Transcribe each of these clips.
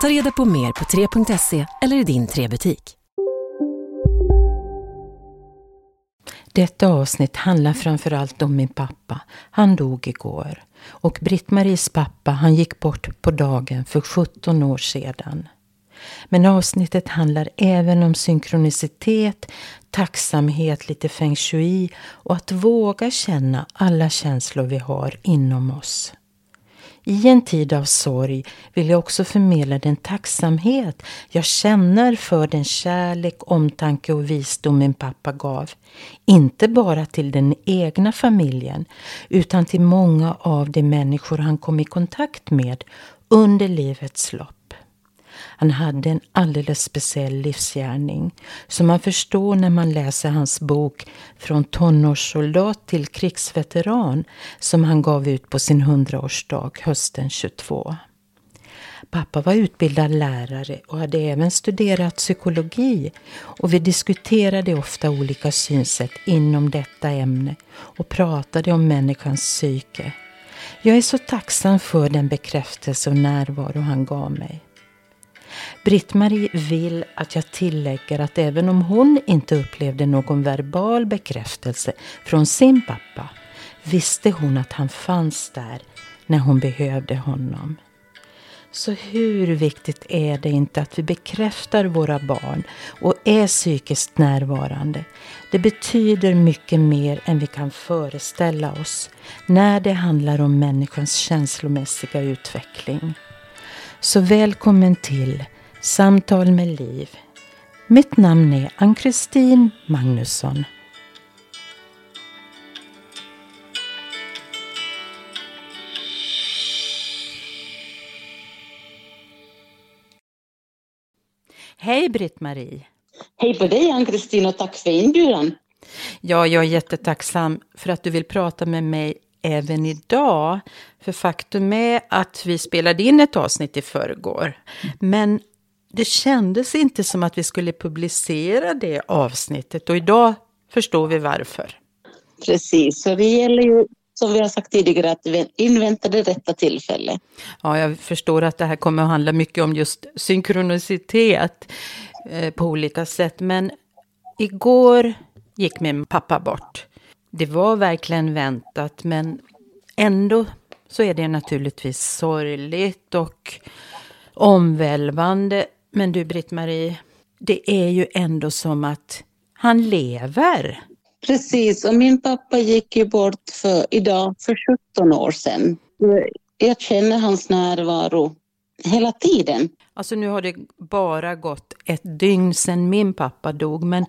Ta reda på mer på 3.se eller i din 3-butik. Detta avsnitt handlar framförallt om min pappa. Han dog igår. Och Britt-Maries pappa, han gick bort på dagen för 17 år sedan. Men avsnittet handlar även om synkronicitet, tacksamhet, lite feng shui och att våga känna alla känslor vi har inom oss. I en tid av sorg vill jag också förmedla den tacksamhet jag känner för den kärlek, omtanke och visdom min pappa gav. Inte bara till den egna familjen utan till många av de människor han kom i kontakt med under livets lopp. Han hade en alldeles speciell livsgärning som man förstår när man läser hans bok Från tonårssoldat till krigsveteran som han gav ut på sin hundraårsdag hösten 22. Pappa var utbildad lärare och hade även studerat psykologi och vi diskuterade ofta olika synsätt inom detta ämne och pratade om människans psyke. Jag är så tacksam för den bekräftelse och närvaro han gav mig. Britt-Marie vill att jag tillägger att även om hon inte upplevde någon verbal bekräftelse från sin pappa visste hon att han fanns där när hon behövde honom. Så hur viktigt är det inte att vi bekräftar våra barn och är psykiskt närvarande? Det betyder mycket mer än vi kan föreställa oss när det handlar om människans känslomässiga utveckling. Så välkommen till Samtal med Liv. Mitt namn är Ann-Kristin Magnusson. Hej Britt-Marie! Hej på dig Ann-Kristin och tack för inbjudan. Ja, jag är jättetacksam för att du vill prata med mig även idag. För faktum är att vi spelade in ett avsnitt i förrgår. Men det kändes inte som att vi skulle publicera det avsnittet och idag förstår vi varför. Precis, så det gäller ju som vi har sagt tidigare att invänta det rätta tillfället. Ja, jag förstår att det här kommer att handla mycket om just synkronicitet eh, på olika sätt. Men igår gick min pappa bort. Det var verkligen väntat, men ändå så är det naturligtvis sorgligt och omvälvande. Men du Britt-Marie, det är ju ändå som att han lever. Precis, och min pappa gick ju bort för idag för 17 år sedan. Jag känner hans närvaro hela tiden. Alltså nu har det bara gått ett dygn sedan min pappa dog, men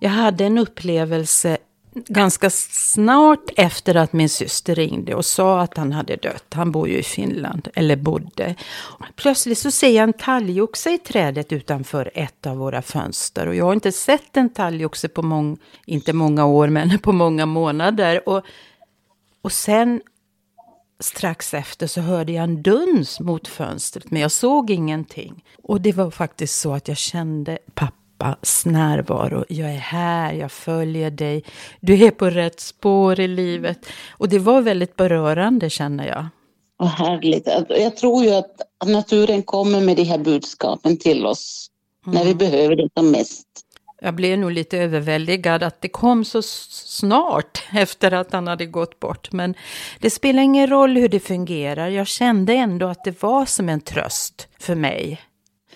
jag hade en upplevelse ganska snart efter att min syster ringde och sa att han hade dött. Han bor ju i Finland, eller bodde. Plötsligt så ser jag en talgoxe i trädet utanför ett av våra fönster. Och jag har inte sett en talgoxe på många, inte många år, men på många månader. Och, och sen strax efter så hörde jag en duns mot fönstret, men jag såg ingenting. Och det var faktiskt så att jag kände pappa pappas närvaro. Jag är här, jag följer dig. Du är på rätt spår i livet. Och det var väldigt berörande känner jag. Vad härligt. Jag tror ju att naturen kommer med de här budskapen till oss mm. när vi mm. behöver det som mest. Jag blev nog lite överväldigad att det kom så snart efter att han hade gått bort. Men det spelar ingen roll hur det fungerar. Jag kände ändå att det var som en tröst för mig.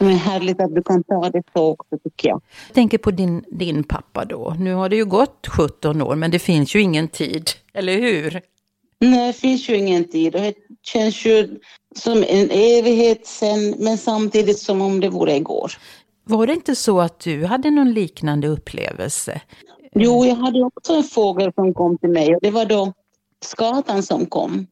Är härligt att du kan ta det så också tycker jag. Jag tänker på din, din pappa då. Nu har det ju gått 17 år men det finns ju ingen tid, eller hur? Nej, det finns ju ingen tid och det känns ju som en evighet sen men samtidigt som om det vore igår. Var det inte så att du hade någon liknande upplevelse? Jo, jag hade också en fågel som kom till mig och det var då skatan som kom.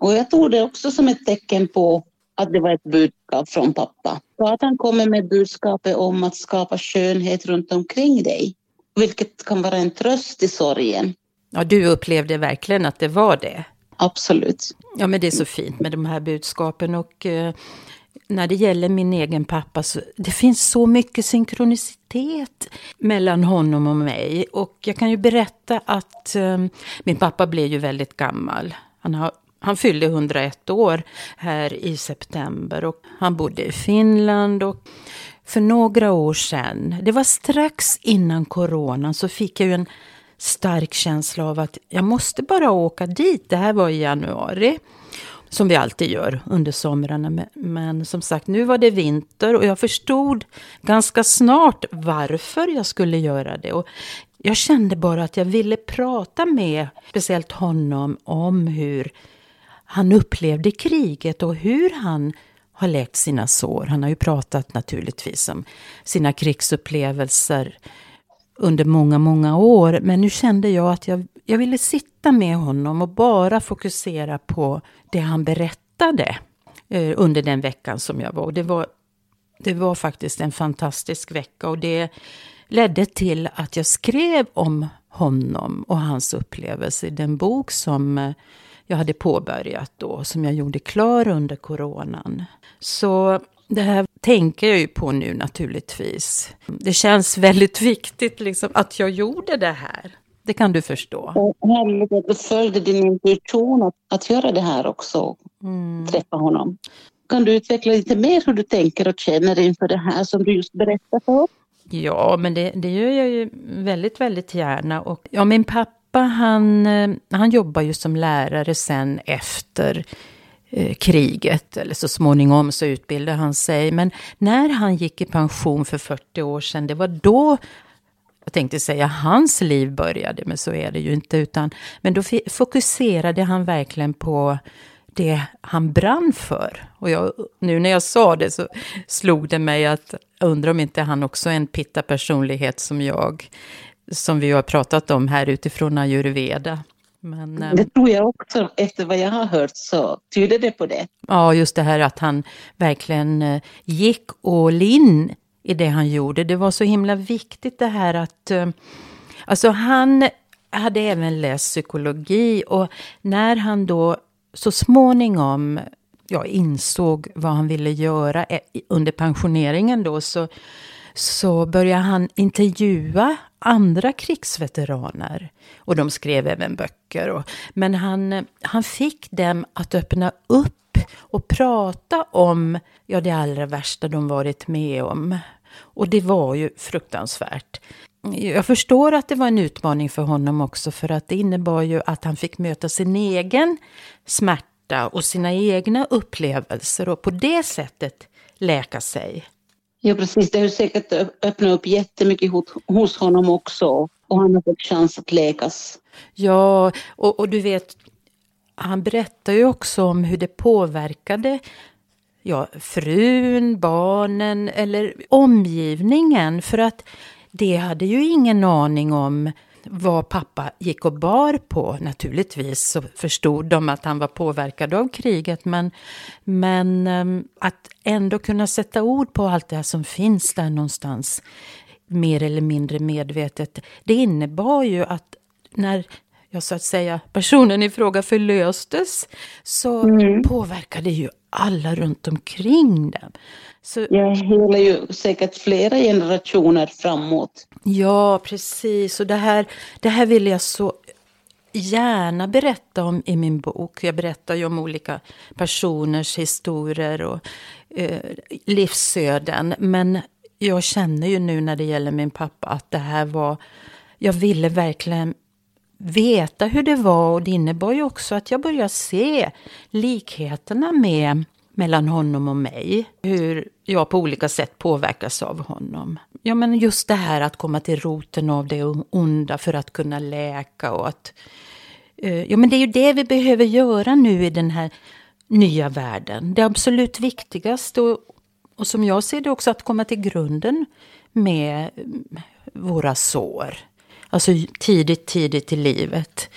Och jag tog det också som ett tecken på att det var ett budskap från pappa. Skatan kommer med budskapet om att skapa skönhet runt omkring dig, vilket kan vara en tröst i sorgen. Ja, du upplevde verkligen att det var det? Absolut. Ja, men det är så fint med de här budskapen och eh, när det gäller min egen pappa så det finns så mycket synkronicitet mellan honom och mig. Och jag kan ju berätta att eh, min pappa blev ju väldigt gammal. Han, har, han fyllde 101 år här i september och han bodde i Finland. och för några år sedan, det var strax innan coronan, så fick jag ju en stark känsla av att jag måste bara åka dit. Det här var i januari. Som vi alltid gör under somrarna. Men som sagt, nu var det vinter och jag förstod ganska snart varför jag skulle göra det. Och jag kände bara att jag ville prata med speciellt honom om hur han upplevde kriget och hur han har läkt sina sår. Han har ju pratat naturligtvis om sina krigsupplevelser under många, många år. Men nu kände jag att jag, jag ville sitta med honom och bara fokusera på det han berättade eh, under den veckan som jag var. Och det var. Det var faktiskt en fantastisk vecka och det ledde till att jag skrev om honom och hans upplevelse i den bok som eh, jag hade påbörjat då, som jag gjorde klar under coronan. Så det här tänker jag ju på nu naturligtvis. Det känns väldigt viktigt liksom, att jag gjorde det här. Det kan du förstå. Härligt att du följde din intuition att, att göra det här också. Mm. Träffa honom. Kan du utveckla lite mer hur du tänker och känner inför det här som du just berättade för oss? Ja, men det, det gör jag ju väldigt, väldigt gärna. Och, ja, min pappa han, eh, han jobbar ju som lärare sen efter Eh, kriget, eller så småningom så utbildade han sig. Men när han gick i pension för 40 år sedan, det var då jag tänkte säga hans liv började, men så är det ju inte. Utan, men då fokuserade han verkligen på det han brann för. Och jag, nu när jag sa det så slog det mig att undrar om inte han också är en pitta personlighet som jag. Som vi har pratat om här utifrån ayurveda. Men, det ehm, tror jag också, efter vad jag har hört så tyder det på det. Ja, just det här att han verkligen eh, gick all in i det han gjorde. Det var så himla viktigt det här att... Eh, alltså han hade även läst psykologi och när han då så småningom ja, insåg vad han ville göra eh, under pensioneringen då så, så började han intervjua andra krigsveteraner. Och de skrev även böcker. Och, men han, han fick dem att öppna upp och prata om ja, det allra värsta de varit med om. Och det var ju fruktansvärt. Jag förstår att det var en utmaning för honom också för att det innebar ju att han fick möta sin egen smärta och sina egna upplevelser och på det sättet läka sig. Ja precis, det har säkert öppnat upp jättemycket hos honom också och han har fått chans att läkas. Ja, och, och du vet, han berättar ju också om hur det påverkade ja, frun, barnen eller omgivningen. För att det hade ju ingen aning om vad pappa gick och bar på. Naturligtvis så förstod de att han var påverkad av kriget men, men ehm, att ändå kunna sätta ord på allt det som finns där någonstans mer eller mindre medvetet. Det innebar ju att när ja, så att säga, personen i fråga förlöstes så mm. påverkade ju alla runt omkring dem. Så, ja, hela ju säkert flera generationer framåt. Ja, precis. Och det här, det här vill jag så gärna berätta om i min bok. Jag berättar ju om olika personers historier och eh, livsöden. Men jag känner ju nu när det gäller min pappa att det här var... Jag ville verkligen veta hur det var och det innebar ju också att jag började se likheterna med mellan honom och mig. Hur jag på olika sätt påverkas av honom. Ja, men just det här att komma till roten av det onda för att kunna läka och att... Eh, ja, men det är ju det vi behöver göra nu i den här nya världen. Det absolut viktigaste och, och som jag ser det också att komma till grunden med eh, våra sår. Alltså tidigt, tidigt i livet.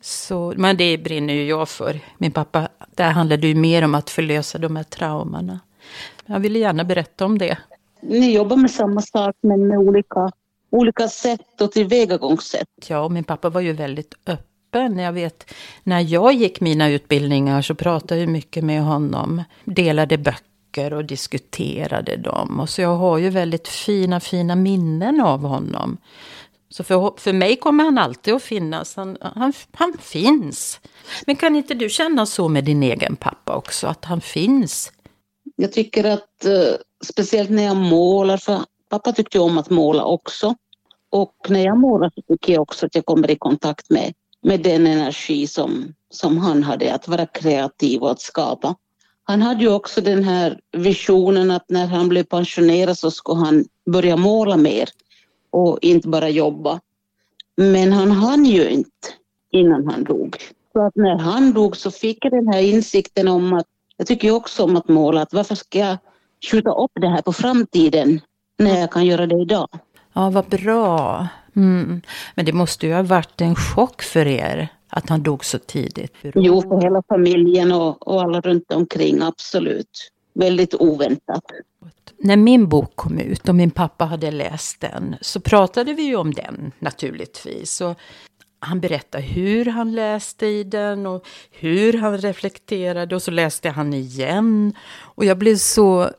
Så, men det brinner ju jag för. Min pappa, där handlade ju mer om att förlösa de här traumorna. Jag ville gärna berätta om det. Ni jobbar med samma sak men med olika, olika sätt och tillvägagångssätt. Ja, och min pappa var ju väldigt öppen. Jag vet, när jag gick mina utbildningar så pratade jag mycket med honom. Delade böcker och diskuterade dem. Och så jag har ju väldigt fina, fina minnen av honom. Så för, för mig kommer han alltid att finnas. Han, han, han finns. Men kan inte du känna så med din egen pappa också, att han finns? Jag tycker att eh, speciellt när jag målar, för pappa tyckte om att måla också. Och när jag målar så tycker jag också att jag kommer i kontakt med, med den energi som, som han hade, att vara kreativ och att skapa. Han hade ju också den här visionen att när han blev pensionerad så skulle han börja måla mer och inte bara jobba. Men han hann ju inte innan han dog. Så att när han dog så fick jag den här insikten om att jag tycker också om att måla, att varför ska jag skjuta upp det här på framtiden när jag kan göra det idag? Ja, vad bra. Mm. Men det måste ju ha varit en chock för er att han dog så tidigt. Jo, för hela familjen och, och alla runt omkring, absolut. Väldigt oväntat. När min bok kom ut och min pappa hade läst den så pratade vi ju om den naturligtvis. Och han berättade hur han läste i den och hur han reflekterade och så läste han igen. Och jag blev så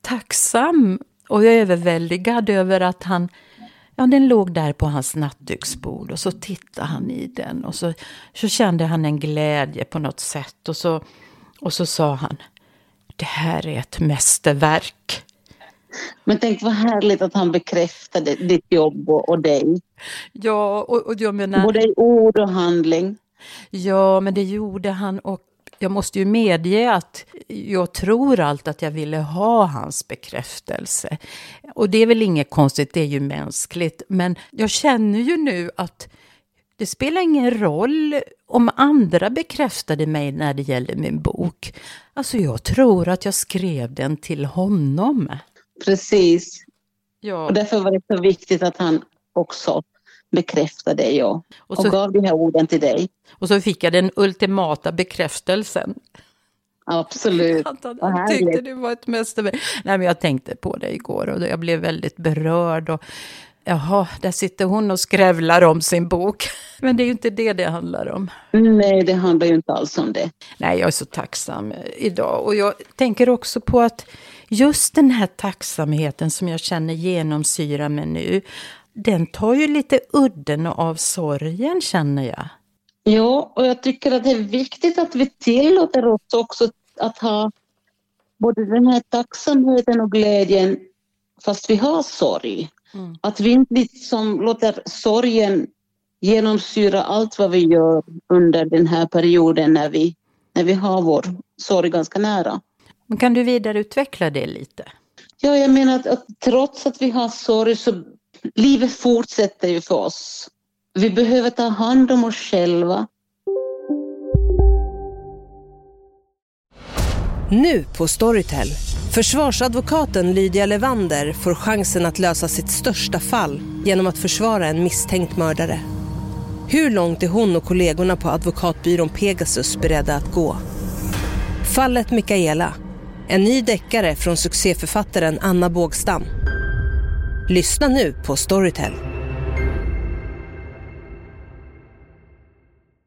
tacksam och överväldigad över att han Ja, den låg där på hans nattduksbord och så tittade han i den och så, så kände han en glädje på något sätt och så, och så sa han Det här är ett mästerverk. Men tänk vad härligt att han bekräftade ditt jobb och, och dig. Ja, och, och jag menar... Både i ord och handling. Ja, men det gjorde han och jag måste ju medge att jag tror allt att jag ville ha hans bekräftelse. Och det är väl inget konstigt, det är ju mänskligt. Men jag känner ju nu att det spelar ingen roll om andra bekräftade mig när det gäller min bok. Alltså jag tror att jag skrev den till honom. Precis. Ja. Och därför var det så viktigt att han också bekräftade det och, och, så, och gav de här orden till dig. Och så fick jag den ultimata bekräftelsen. Absolut. Han tyckte det var ett mästerverk. Nej, men jag tänkte på det igår och jag blev väldigt berörd. Och, jaha, där sitter hon och skrävlar om sin bok. Men det är ju inte det det handlar om. Nej, det handlar ju inte alls om det. Nej, jag är så tacksam idag. Och jag tänker också på att just den här tacksamheten som jag känner genomsyra mig nu, den tar ju lite udden av sorgen känner jag. Ja, och jag tycker att det är viktigt att vi tillåter oss också att ha både den här tacksamheten och glädjen fast vi har sorg. Mm. Att vi inte liksom låter sorgen genomsyra allt vad vi gör under den här perioden när vi, när vi har vår sorg ganska nära. Men kan du vidareutveckla det lite? Ja, jag menar att, att trots att vi har sorg så livet fortsätter ju för oss. Vi behöver ta hand om oss själva. Nu på Storytel. Försvarsadvokaten Lydia Levander får chansen att lösa sitt största fall genom att försvara en misstänkt mördare. Hur långt är hon och kollegorna på advokatbyrån Pegasus beredda att gå? Fallet Mikaela. En ny deckare från succéförfattaren Anna Bågstam. Lyssna nu på Storytel.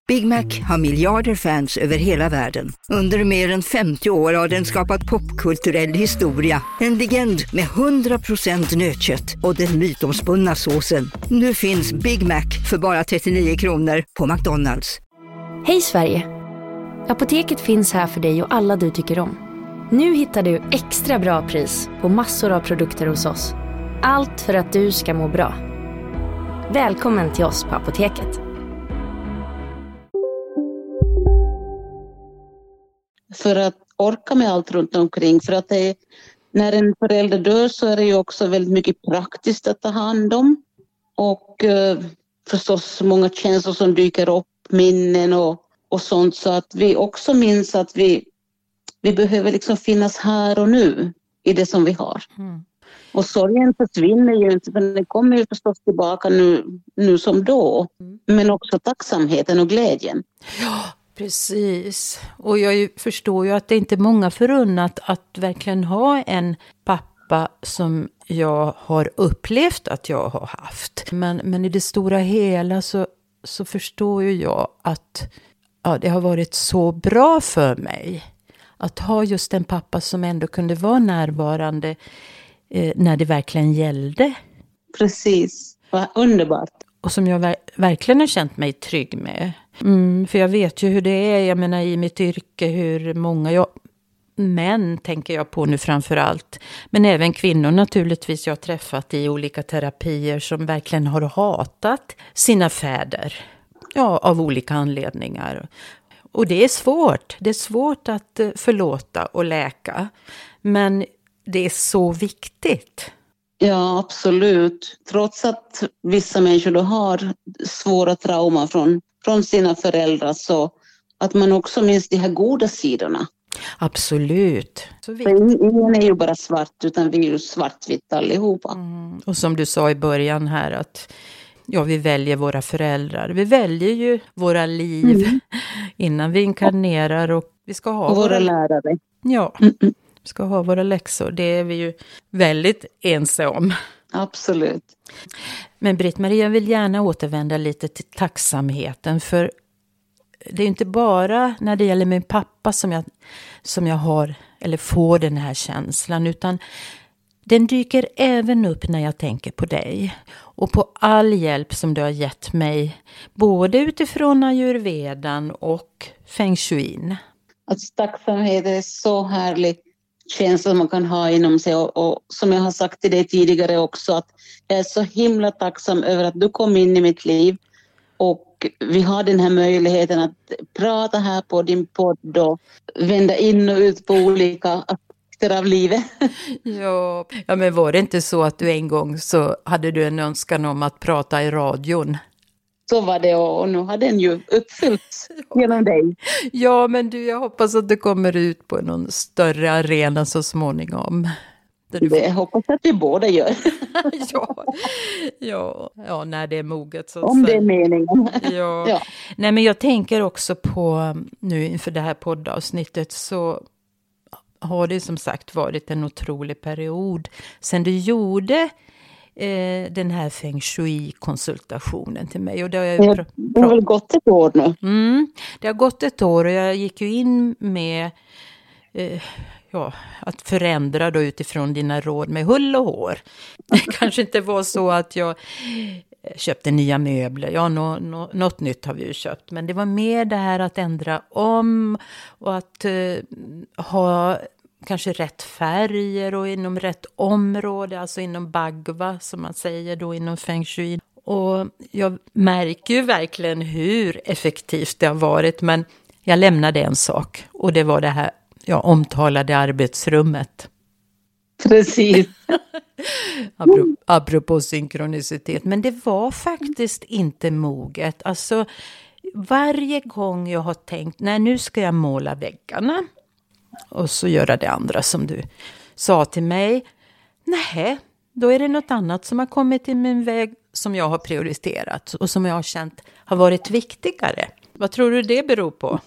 Big Mac har miljarder fans över hela världen. Under mer än 50 år har den skapat popkulturell historia. En legend med 100% nötkött och den mytomspunna såsen. Nu finns Big Mac för bara 39 kronor på McDonalds. Hej Sverige! Apoteket finns här för dig och alla du tycker om. Nu hittar du extra bra pris på massor av produkter hos oss. Allt för att du ska må bra. Välkommen till oss på Apoteket. För att orka med allt runt omkring för att det är, när en förälder dör så är det ju också väldigt mycket praktiskt att ta hand om och eh, förstås många känslor som dyker upp, minnen och, och sånt så att vi också minns att vi, vi behöver liksom finnas här och nu i det som vi har. Mm. Och sorgen försvinner ju inte, för den kommer ju förstås tillbaka nu, nu som då. Mm. Men också tacksamheten och glädjen. Ja, precis. Och jag förstår ju att det inte är många förunnat att verkligen ha en pappa som jag har upplevt att jag har haft. Men, men i det stora hela så, så förstår ju jag att ja, det har varit så bra för mig att ha just en pappa som ändå kunde vara närvarande eh, när det verkligen gällde. Precis, vad underbart. Och som jag ver verkligen har känt mig trygg med. Mm, för jag vet ju hur det är, jag menar i mitt yrke, hur många jag, män tänker jag på nu framför allt. Men även kvinnor naturligtvis jag har träffat i olika terapier som verkligen har hatat sina fäder. Ja, av olika anledningar. Och det är svårt. Det är svårt att eh, förlåta och läka. Men det är så viktigt. Ja, absolut. Trots att vissa människor då har svåra trauman från, från sina föräldrar så att man också minns de här goda sidorna. Absolut. ingen är ju bara svart utan vi är ju svartvitt allihopa. Mm. Och som du sa i början här att ja, vi väljer våra föräldrar. Vi väljer ju våra liv mm. innan vi inkarnerar och vi ska ha och våra, våra lärare. Ja. Mm -mm ska ha våra läxor. Det är vi ju väldigt ense om. Absolut. Men Britt-Marie, jag vill gärna återvända lite till tacksamheten. För det är inte bara när det gäller min pappa som jag, som jag har, eller får den här känslan. Utan den dyker även upp när jag tänker på dig. Och på all hjälp som du har gett mig. Både utifrån ayurvedan och feng shuin. Alltså, tacksamhet är så härlig känsla man kan ha inom sig och, och, som jag har sagt till dig tidigare också att jag är så himla tacksam över att du kom in i mitt liv och vi har den här möjligheten att prata här på din podd och vända in och ut på olika aspekter av livet. Ja, ja, men var det inte så att du en gång så hade du en önskan om att prata i radion? Så var det och nu har den ju uppfyllts genom dig. Ja, men du, jag hoppas att du kommer ut på någon större arena så småningom. Det får... hoppas att vi båda gör. ja, ja, ja, när det är moget. Så Om det är meningen. ja. ja. Nej, men jag tänker också på nu inför det här poddavsnittet så har det som sagt varit en otrolig period sen du gjorde eh, den här feng shui-konsultationen till mig. Och det, har jag det har väl gått ett år nu? Mm, det har gått ett år och jag gick ju in med eh, ja, att förändra då utifrån dina råd med hull och hår. Det kanske inte var så att jag Eh, köpte nya möbler. Ja, no, no, något nytt har vi ju köpt. Men det var mer det här att ändra om och att eh, ha kanske rätt färger och inom rätt område, alltså inom bagva som man säger då inom feng shui. Och jag märker ju verkligen hur effektivt det har varit, men jag lämnade en sak och det var det här jag omtalade arbetsrummet. Precis. apropå, apropå synkronicitet, men det var faktiskt inte moget. Alltså, varje gång jag har tänkt, nej nu ska jag måla väggarna och så göra det andra som du sa till mig. Nej, då är det något annat som har kommit i min väg som jag har prioriterat och som jag har känt har varit viktigare. Vad tror du det beror på?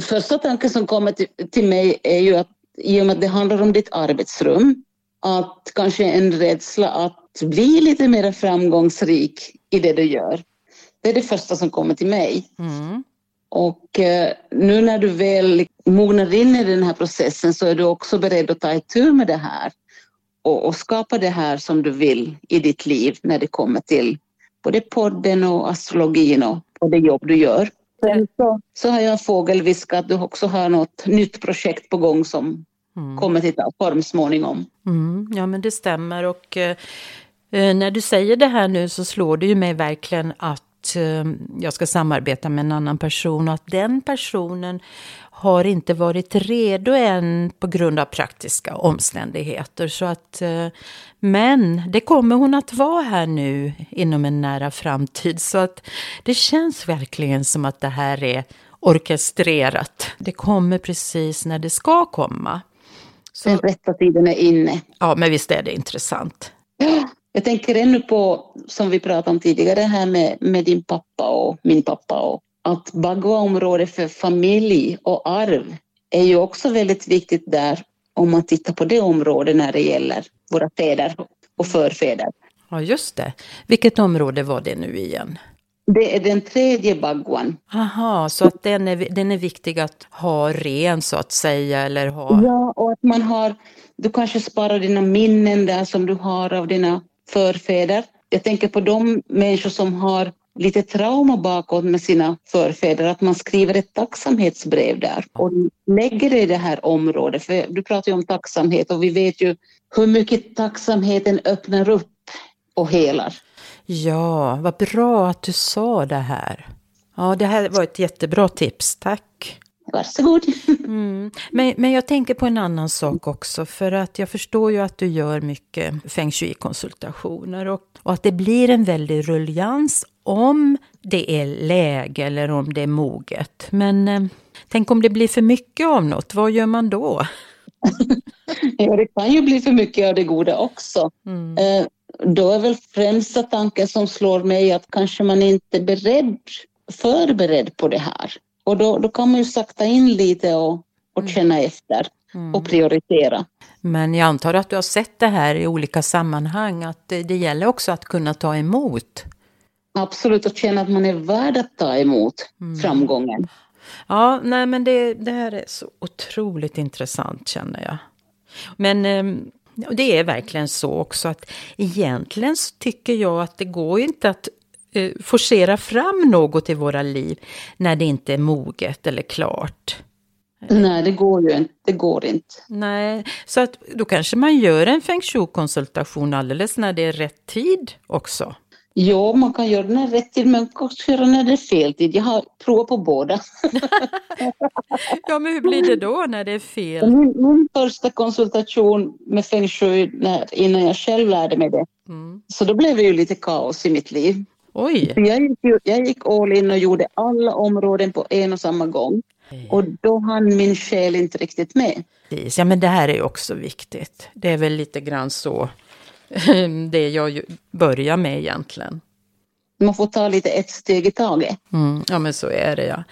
Första tanken som kommer till, till mig är ju att i och med att det handlar om ditt arbetsrum, att kanske en rädsla att bli lite mer framgångsrik i det du gör. Det är det första som kommer till mig. Mm. Och eh, nu när du väl mognar in i den här processen så är du också beredd att ta itu med det här och, och skapa det här som du vill i ditt liv när det kommer till både podden och astrologin och, och det jobb du gör. Sen så, så har jag en fågelviska att du också har något nytt projekt på gång som mm. kommer till form småningom. Mm, ja men det stämmer och eh, eh, när du säger det här nu så slår det ju mig verkligen att att eh, jag ska samarbeta med en annan person och att den personen har inte varit redo än på grund av praktiska omständigheter. Så att, eh, men det kommer hon att vara här nu inom en nära framtid. Så att det känns verkligen som att det här är orkestrerat. Det kommer precis när det ska komma. Så, Den rätta tiden är inne. Ja, men visst är det intressant. Ja, jag tänker ännu på, som vi pratade om tidigare, här med, med din pappa och min pappa och att Bagua-området för familj och arv är ju också väldigt viktigt där om man tittar på det området när det gäller våra fäder och förfäder. Ja, just det. Vilket område var det nu igen? Det är den tredje baguan. Aha, så att den är, den är viktig att ha ren så att säga eller ha... Ja, och att man har... Du kanske sparar dina minnen där som du har av dina förfäder. Jag tänker på de människor som har lite trauma bakåt med sina förfäder, att man skriver ett tacksamhetsbrev där och lägger det i det här området. För du pratar ju om tacksamhet och vi vet ju hur mycket tacksamheten öppnar upp och helar. Ja, vad bra att du sa det här. Ja, det här var ett jättebra tips, tack. Varsågod. Mm. Men, men jag tänker på en annan sak också, för att jag förstår ju att du gör mycket feng shui-konsultationer och, och att det blir en väldig ruljans om det är läge eller om det är moget. Men eh, tänk om det blir för mycket av något, vad gör man då? ja, det kan ju bli för mycket av det goda också. Mm. Eh, då är väl främsta tanken som slår mig att kanske man inte är beredd, förberedd på det här. Och då, då kan man ju sakta in lite och, och mm. känna efter mm. och prioritera. Men jag antar att du har sett det här i olika sammanhang, att det, det gäller också att kunna ta emot. Absolut, och känna att man är värd att ta emot mm. framgången. Ja, nej men det, det här är så otroligt intressant känner jag. Men ehm, det är verkligen så också att egentligen så tycker jag att det går inte att eh, forcera fram något i våra liv när det inte är moget eller klart. Nej, det går ju inte. Det går inte. Nej, så att då kanske man gör en feng shui-konsultation alldeles när det är rätt tid också. Ja, man kan göra den rätt tid, men man kan också göra när det är fel tid. Jag har provat på båda. ja, men hur blir det då när det är fel? Min, min första konsultation med feng shui när, innan jag själv lärde mig det. Mm. Så då blev det ju lite kaos i mitt liv. Oj! Jag gick, jag gick all in och gjorde alla områden på en och samma gång. Och då hann min själ inte riktigt med. Ja, men det här är också viktigt. Det är väl lite grann så det jag börjar med egentligen. Man får ta lite ett steg i taget. Mm, ja, men så är det ja.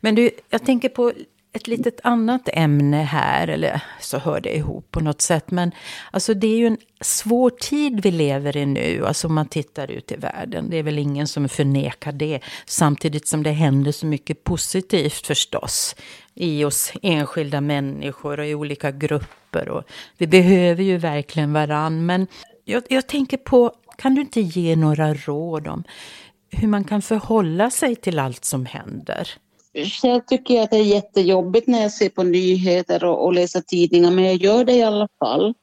Men du, jag tänker på ett litet annat ämne här, eller så hör det ihop på något sätt. Men alltså det är ju en svår tid vi lever i nu, alltså om man tittar ut i världen. Det är väl ingen som förnekar det. Samtidigt som det händer så mycket positivt förstås. I oss enskilda människor och i olika grupper. Och vi behöver ju verkligen varann. Men jag, jag tänker på, kan du inte ge några råd om hur man kan förhålla sig till allt som händer? Själv tycker jag att det är jättejobbigt när jag ser på nyheter och, och läser tidningar, men jag gör det i alla fall.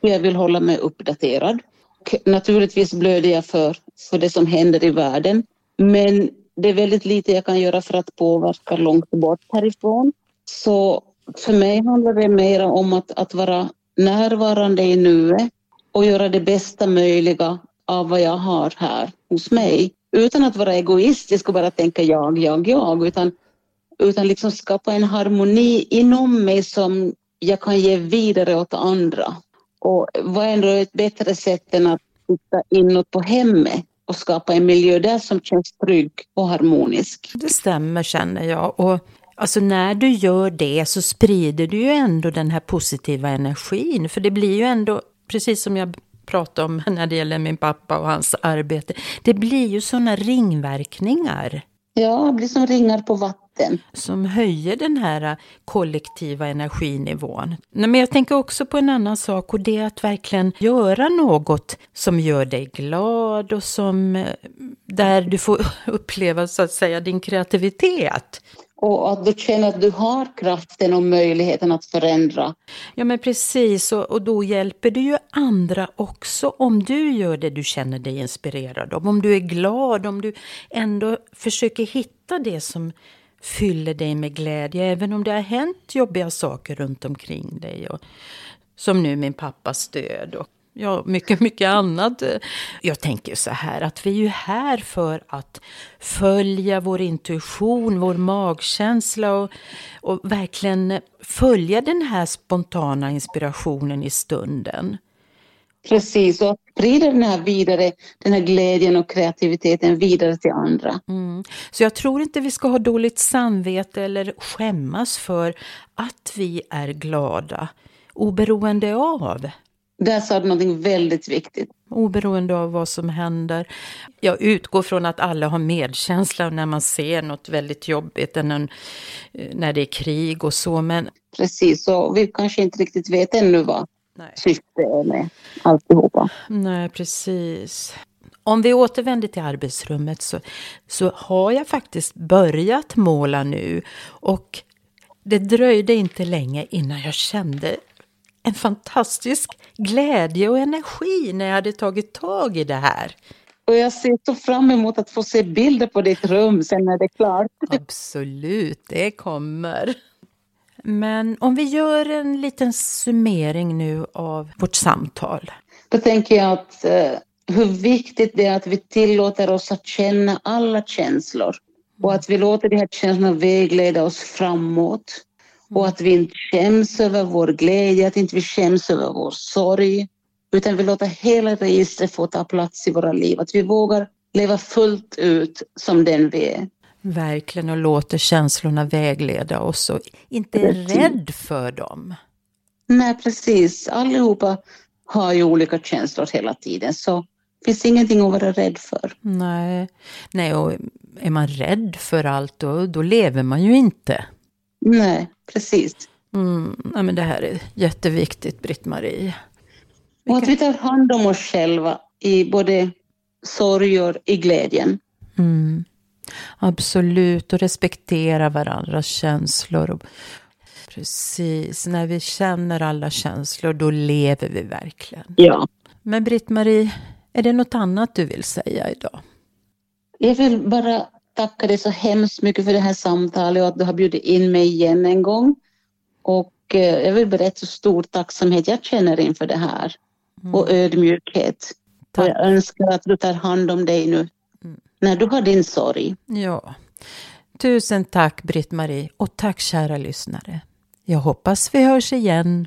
Jag vill hålla mig uppdaterad. Och naturligtvis blöder jag för, för det som händer i världen, men det är väldigt lite jag kan göra för att påverka långt bort härifrån. Så för mig handlar det mer om att, att vara närvarande i nuet och göra det bästa möjliga av vad jag har här hos mig. Utan att vara egoistisk och bara tänka jag, jag, jag, utan utan liksom skapa en harmoni inom mig som jag kan ge vidare åt andra. Och vad är ändå ett bättre sätt än att titta inåt på hemmet och skapa en miljö där som känns trygg och harmonisk. Det stämmer känner jag. Och alltså när du gör det så sprider du ju ändå den här positiva energin. För det blir ju ändå, precis som jag pratade om när det gäller min pappa och hans arbete, det blir ju sådana ringverkningar. Ja, det blir som ringar på vatten. Som höjer den här äh, kollektiva energinivån. Men jag tänker också på en annan sak och det är att verkligen göra något som gör dig glad och som äh, där du får uppleva så att säga din kreativitet och att du känner att du har kraften och möjligheten att förändra. Ja men precis och, och då hjälper du ju andra också om du gör det du känner dig inspirerad av. Om du är glad, om du ändå försöker hitta det som fyller dig med glädje även om det har hänt jobbiga saker runt omkring dig. Och, som nu min pappas död och ja, mycket, mycket annat. Jag tänker så här att vi är ju här för att följa vår intuition, vår magkänsla och, och verkligen följa den här spontana inspirationen i stunden. Precis, och sprida den här vidare, den här glädjen och kreativiteten vidare till andra. Mm. Så jag tror inte vi ska ha dåligt samvete eller skämmas för att vi är glada, oberoende av där sa du någonting väldigt viktigt. Oberoende av vad som händer. Jag utgår från att alla har medkänsla när man ser något väldigt jobbigt, än när det är krig och så. Men... Precis, och vi kanske inte riktigt vet ännu vad syftet är med alltihopa. Nej, precis. Om vi återvänder till arbetsrummet så, så har jag faktiskt börjat måla nu. Och det dröjde inte länge innan jag kände en fantastisk glädje och energi när jag hade tagit tag i det här. Och jag ser så fram emot att få se bilder på ditt rum sen när det är klart. Absolut, det kommer. Men om vi gör en liten summering nu av vårt samtal. Då tänker jag att eh, hur viktigt det är att vi tillåter oss att känna alla känslor och att vi låter de här känslorna vägleda oss framåt. Och att vi inte skäms över vår glädje, att inte vi skäms över vår sorg. Utan vi låter hela registret få ta plats i våra liv. Att vi vågar leva fullt ut som den vi är. Verkligen och låter känslorna vägleda oss och inte är rädd för dem. Nej precis, allihopa har ju olika känslor hela tiden så det finns ingenting att vara rädd för. Nej, Nej och är man rädd för allt då, då lever man ju inte. Nej, precis. Mm, ja, men det här är jätteviktigt, Britt-Marie. Och att vi tar hand om oss själva i både sorg och i glädjen. Mm. Absolut, och respektera varandras känslor. Precis, när vi känner alla känslor då lever vi verkligen. Ja. Men Britt-Marie, är det något annat du vill säga idag? Jag vill bara tacka dig så hemskt mycket för det här samtalet och att du har bjudit in mig igen en gång. Och eh, jag vill berätta hur stor tacksamhet jag känner inför det här mm. och ödmjukhet. Tack. Och jag önskar att du tar hand om dig nu mm. när du har din sorg. Ja. Tusen tack Britt-Marie och tack kära lyssnare. Jag hoppas vi hörs igen.